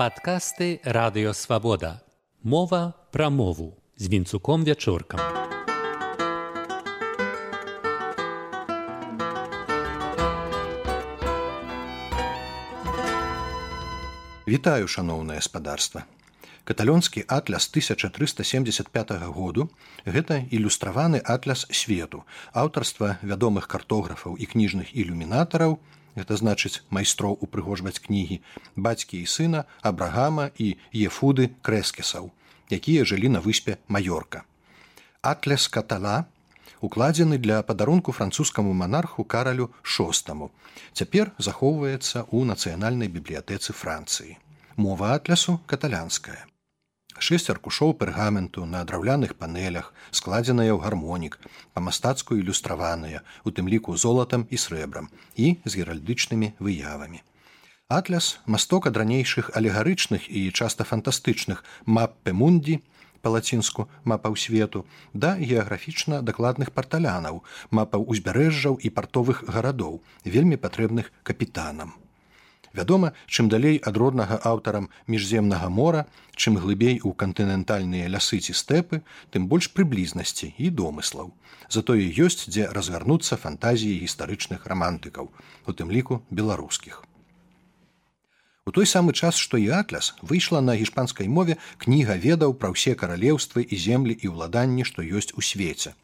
Падкасты радыёвабода. Мова пра мову з вінцуком вячоркам. Вітаю шаноўнае спадарства. Каталёнскі атляс 1375 году гэта ілюстраваны атляс свету, аўтарства вядомых картографаў і кніжных ілюмінатараў, гэта значыць майстроў упрыгожваць кнігі бацькі і сына абрагама і ефуды крэскесаў якія жылі на выспе маёрка атляс катала укладзены для падарунку французскаму манарху каралю шостаму. Цяпер захоўваецца ў нацыянальнай бібліятэцы францыі. Мова атлясу каталянская шэсць аркушоў пергаменту на драўляных панелях складзеныя ў гармонік па-мастацку ілюстраваныя у тым ліку золатам і срэбрам і з геральдычнымі выявамі. Атляс масток ад ранейшых алегарычных і часта фантастычных маппемундзі па-лацінску мапаў свету да геаграфічна дакладных парталянаў мапаў узбярэжжаў і партовых гарадоў вельмі патрэбных капітанам Вядома, чым далей ад роднага аўтарам міжземнага мора, чым глыбей у кантынентальныя лясы ці стэпы, тым больш прыблізнасці і домыслаў. Затое ёсць, дзе разгарнуцца фантазіі гістарычных рамантыкаў, у тым ліку беларускіх. У той самы час, што і атляс выйшла на гішпанскай мове кніга ведаў пра ўсе каралеўствы і землі і ўладанні, што ёсць у свеце.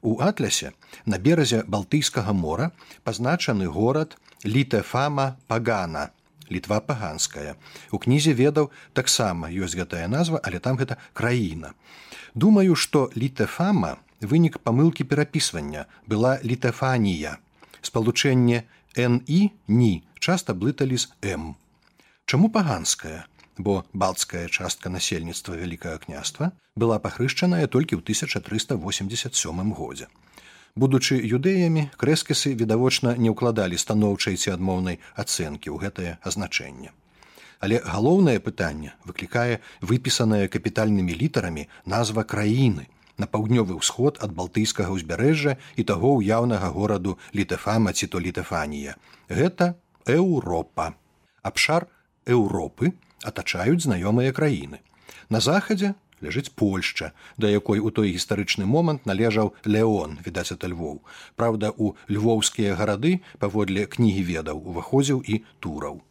У атлясе на беразе балтыйскага мора пазначаны горад літэфама пагана літва паганская. У кнізе ведаў таксама ёсць гэтая назва але там гэта краіна. Думаю што літэфама вынік памылкі перапісвання. Была літэфанія спалучэнне ні ні часта блыталі з м чаму паганская? Бо балцкая частка насельніцтва вялікага княства была пахрышчаная толькі ў 1387 годзе будучы юдэямі крэскесы відавочна не ўкладалі станоўчай ці адмоўнай ацэнкі ў гэтае азначэнне. Але галоўнае пытанне выклікае выпісаная капітальнымі літарамі назва краіны на паўднёвы ўсход ад балтыйскага ўзбярэжжа і таго ўяўнага гораду літэфама ці то літэфанія. Гэта Еўропа. Абшар Еўропы атачаюць знаёмыя краіны. На захадзе ляжыць Польшча, да якой у той гістарычны момант належаў Леон, відаць ад Львоў. Праўда, у львоўскія гарады паводле кнігі ведаў уваходзіў і тураў.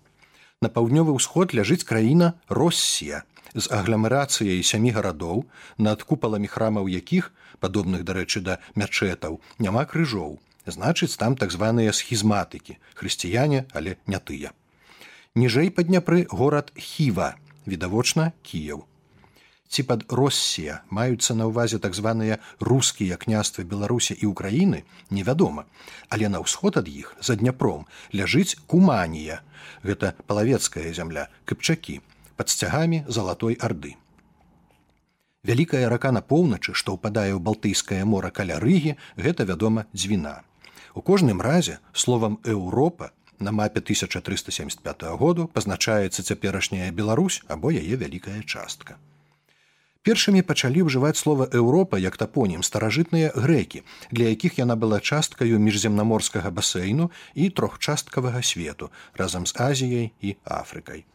На паўднёвы ўсход ляжыць краіна Россія з агламерацыяй сямі гарадоў, над купаламі храмаў якіх, падобных дарэчы да мячэтаў, няма крыжоў. Значыць, там так званыя схізматыкі, хрысціяне, але не тыя. Ніжэй па Дняпры горад Хіва, відавочна Кіяў ці пад Россія маюцца на ўвазе так званыя рускія княствы Беларусі і Украіны невядома, але на ўсход ад іх за дняпром ляжыць куманія. Гэта палавецкая зямля, кыпчакі, пад сцягамі залатой арды. Вялікая рака на поўначы, што ўпадае ў балтыйскае мора каля рыгі, гэта вядома дзвіна. У кожным разе словам Еўропа на мапе 1375 году пазначаецца цяперашняя Беларусь або яе вялікая частка. Першымі пачалі ўжываць слова Еўропа як тапонім старажытныя грэкі, для якіх яна была часткаю міжземнаморскага басейну і трохчасткавага свету разам з Азіяй і Афрыкай.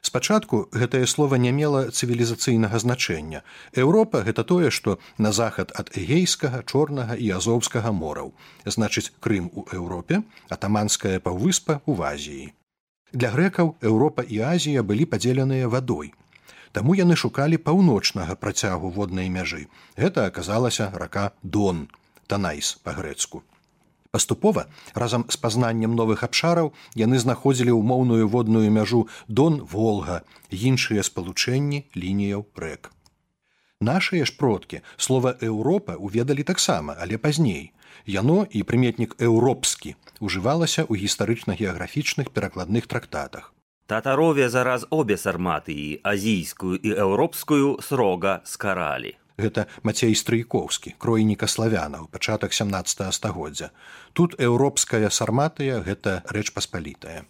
Спачатку гэтае слово не мела цывілізацыйнага значэння. Еўропа гэта тое, што на захад ад эгейскага, чорнага і азоўскага мораў, значыць Крым у Еўропе, атаманская паўвыспа ў Азіі. Для грэкаў Еўропа і Азія былі падзеленыя вадой. Таму яны шукалі паўночнага працягу воднай мяжы. Гэта аказалася рака Дон, Танайс па-грэцку. Паступова, разам з пазнаннем новых абшараў яны знаходзілі ўмоўную водную мяжу Дон Волга, іншыя спалучэнні лініяў рэк. Нашыя ж продкі слова Еўропа уведалі таксама, але пазней. Яно і прыметнік еўропскі ужывалася ў гістарычна-геаграфічных перакладных трактатах. Татарове зараз обе сарматыі азійскую і еўропскую срога скаралі. Гэта Мацей Стрыйкоўскі, кройніка славянаў, пачатак 17 стагоддзя. Тут еўропская сарматыя гэта рэч паспалітая.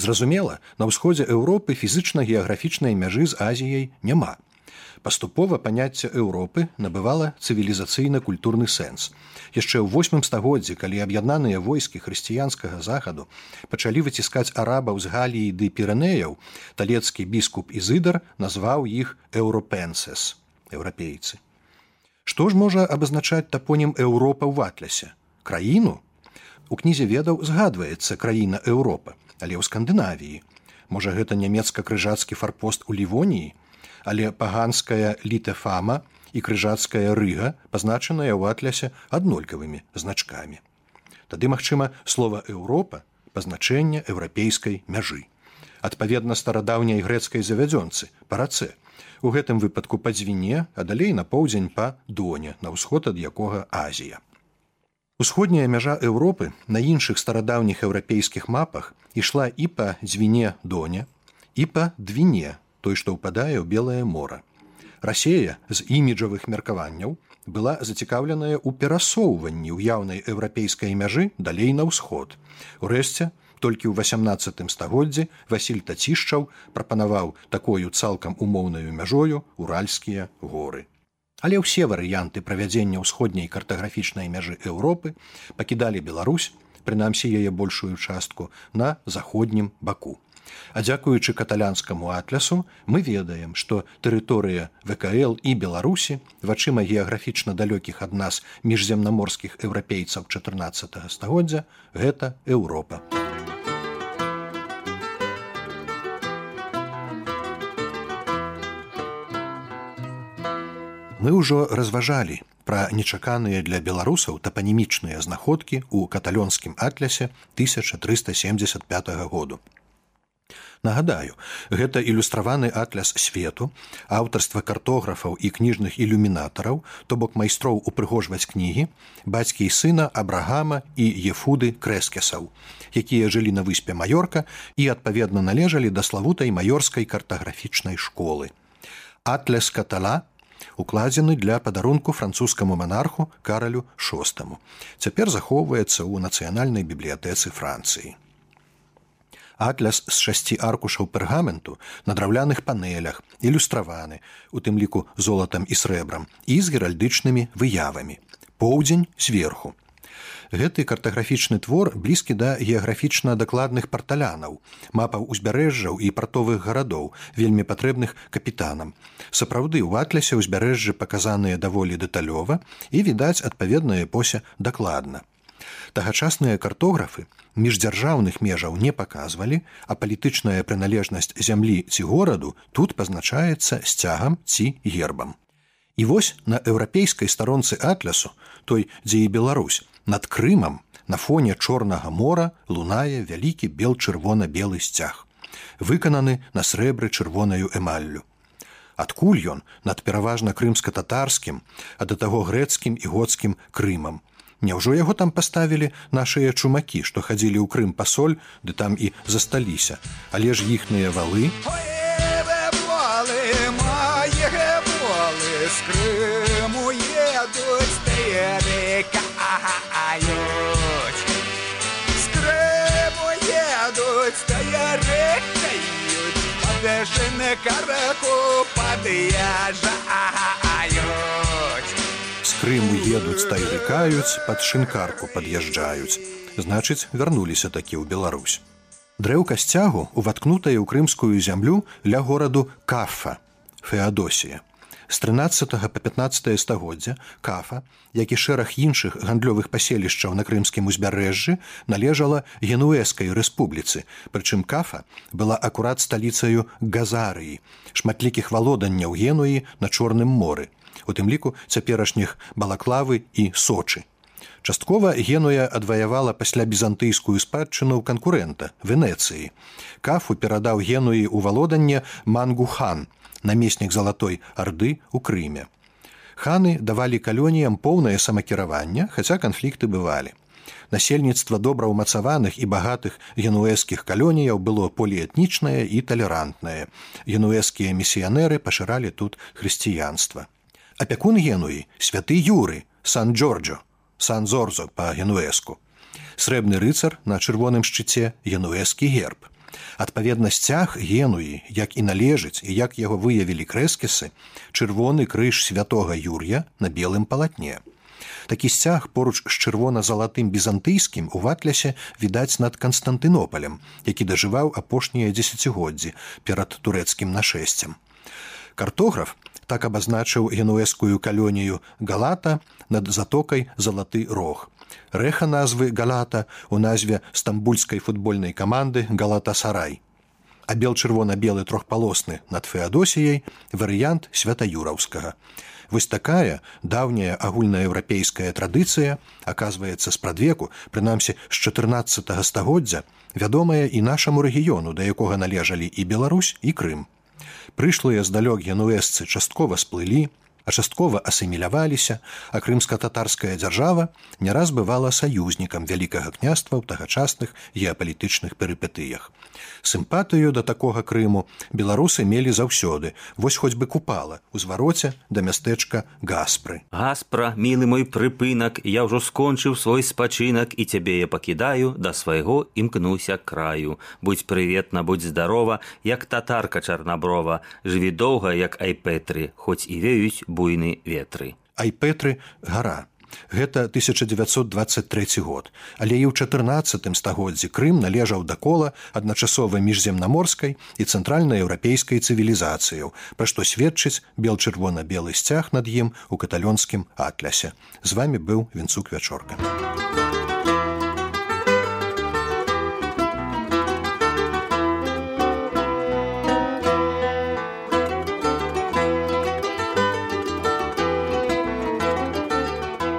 Зразумела, на ўсходзе Еўропы фізычна-геаграфічнай мяжы з Азіяй няма. Паступова паняцце Еўропы набывала цывілізацыйна-культурны сэнс. Яшчэ ў восьмым стагоддзі, калі аб'яднаныя войскі хрысціянскага захаду пачалі выціскаць арабаў з галіі ды пірэнеяў, талецкі біскуп Ізыдар назваў іх еўропенсес еўрапейцы. Што ж можа абазначаць тапонім Еўропа ў ватлясе? краіну? У кнізе ведаў згадваецца краіна Еўропа, але ў скандынавіі. Можа гэта нямецка-крыжацкі фарпост у лівоніі, але паганская літэфама і крыжацкая рыга пазначаная ў атлясе аднолькавымі значкамі. Тады, магчыма, слова Еўропа пазначэнне еўрапейскай мяжы. Адпаведна старадаўняй грэцкай завядзёнцы парацэ. У гэтым выпадку па дзвіне, а далей на поўдзень па доне, на ўсход ад якога Азія. Усходняя мяжа Еўропы на іншых старадаўніх еўрапейскіх мапах ішла і па дзвіне доня і па двіне той, што ўпадае ў белае мора. Расея з іміджавых меркаванняў была зацікаўленая ў перасоўванні ўяўнай еўрапейскай мяжы далей на ўсход. Урэшце, толькі ў 18 стагоддзі Васіль Тацішчаў прапанаваў такою цалкам умоўнаю мяжою уральскія горы. Але ўсе варыянты правядзення ўсходняй картаграфічнай мяжы Еўропы пакідалі Беларусь, прынамсі яе большую частку на заходнім баку. А дзякуючы каталянскаму атлясу мы ведаем, што тэрыторыя ВКЛ і Беларусі вачыма геаграфічна далёкіх ад нас міжземнаморскіх еўрапейцаў 14 стагоддзя гэта Еўропа. Мы ўжо разважалі пра нечаканыя для беларусаў тапанімічныя знаходкі ў каталёнскім атлясе 1375 году. Нагадаю, гэта ілюстраваны атляс свету, аўтарства картографаў і кніжных ілюмінатараў, то бок майстроў упрыгожваць кнігі, бацькі і сына Абрагама і Ефуды крэскесаў, якія жылі на выспе Маёрка і адпаведна належалі да славутай маёрскай картаграфічнай школы. Атляс катала укладзены для падарунку французскаму манарху каралю шостаму. Цяпер захоўваецца ў нацыянальнай бібліятэцы Францыі атляс з шасці аркушаў пергаменту на драўляных панелях ілюстраваны у тым ліку золатам і срэбрам і з геральдычнымі выявамі поўдзень зверху. Гэты картаграфічны твор блізкі да геаграфічна дакладных парталянаў мапаў узбярэжжаў і партовых гарадоў вельмі патрэбных капітанам. Сапраўды ў атлясе ўзбярэжжы паказаныя даволі дэталёва і відаць адпаведная эпося дакладна Тагачасныя картографы міждзяржаўных межаў не паказвалі, а палітычная прыналежнасць зямлі ці гораду тут пазначаецца сцягам ці гербам. І вось на еўрапейскай старонцы атлясу, той, дзе і Беларусь, над крымам на фоне чорнага мора лунае вялікі бел чырвона-белы сцяг, выкананы на срэбры чырвонаю эмаллю. Адкуль ён над пераважна крымска-татарскім, а да таго грэцкім і годскім крымам, Няўжо яго там паставілі нашыя чумакі, што хадзілі ў Крым пасоль, ды там і засталіся, але ж іхныя валы? Крыму едуць Скрыму едуць караку пад'язджаюць крыму едуць тайрыкаюць пад шынкарку пад'язджаюць. Значыць вярнуліся такі ў Беларусь. Дрэўка сцягу уваткнутая ў крымскую зямлю ля гораду кафа феадосія. З 13 по 15 стагоддзя кафа як і шэраг іншых гандлёвых паселішчаў на крымскім узбярэжжы належала генуэскай рэспубліцы. Прычым кафа была акурат сталіцаю газарыі шматлікіх валоданняў генуі на чорным моры у тым ліку цяперашніх балаклавы і сочы. Часткова генуя адваявала пасля бізантыйскую спадчыну канкурэнта венецыі. Кафу перадаў генуі ў валоданне мангухан, намеснік залатой арды ў крыме. Ханы давалі калоніям поўнае самакіраванне, хаця канфлікты бывалі. Насельніцтва добра ўмацаваных і багатых генуэскіх калоніяў было поліэтнічнае і талерантнае. Генуэскія місіянеры пашыралі тут хрысціянства апякун генуі святы юры сан джорджо сан-зорзо па генуэску срэбны рыцар на чырвоным шчыце генуэскі герб Адпаведна сцяг генуі, як і належыць і як яго выявілі крэскісы, чырвоны крыж святого Юр'я на белым палатне. Такі сцяг поруч з чырвона-залатым бізантыйскім у ватлясе відаць над Канстантынопалем, які дажываў апошнія дзесяцігоддзі перад турэцкім нашэсцем. Картограф так абазначыў генуэскую калонію галата над затокай залаты рог. Рэха назвы галата у назве стамбульскай футбольнай каманды галата сарай. А бел чырвона-белы трохпалосны над феадосіяй варыянт святаюраўскага. Вось такая даўняя агульнаеўрапейская традыцыя аказваецца спрадвеку, прынамсі з 14 стагоддзя, вядомая і нашаму рэгіёну, да якога належалі і Беларусь і Крым. Прышлыя здалёк генуэсцы часткова сплылі, а часткова асіміляваліся, а крымска-татарская дзяржава не раз бывала саюзнікам вялікага княства ў тагачасных геапалітычных перыпетыях. Сімпатыю да такога крыму беларусы мелі заўсёды, вось хоць бы купала у звароце да мястэчка гаспры. Гаспра, мілы мой прыпынак, я ўжо скончыў свой спачынак і цябе я пакідаю да свайго імкнуся краю. Будь прыветна, будь здарова, як татарка чарнаброва, жыві доўга, як айпетры, хоць і веюць буйны ветры. Айпетры гара. Гэта 1923 год, але і ў 14 стагоддзі Крым належаў да кола адначасова міжземнаморскай і цэнтральнаеўрапейскай цывілізацыяў, пра што сведчыць бел-чырвона-белы сцяг над ім у каталёнскім атлясе. З вами быў вінцук вячорка.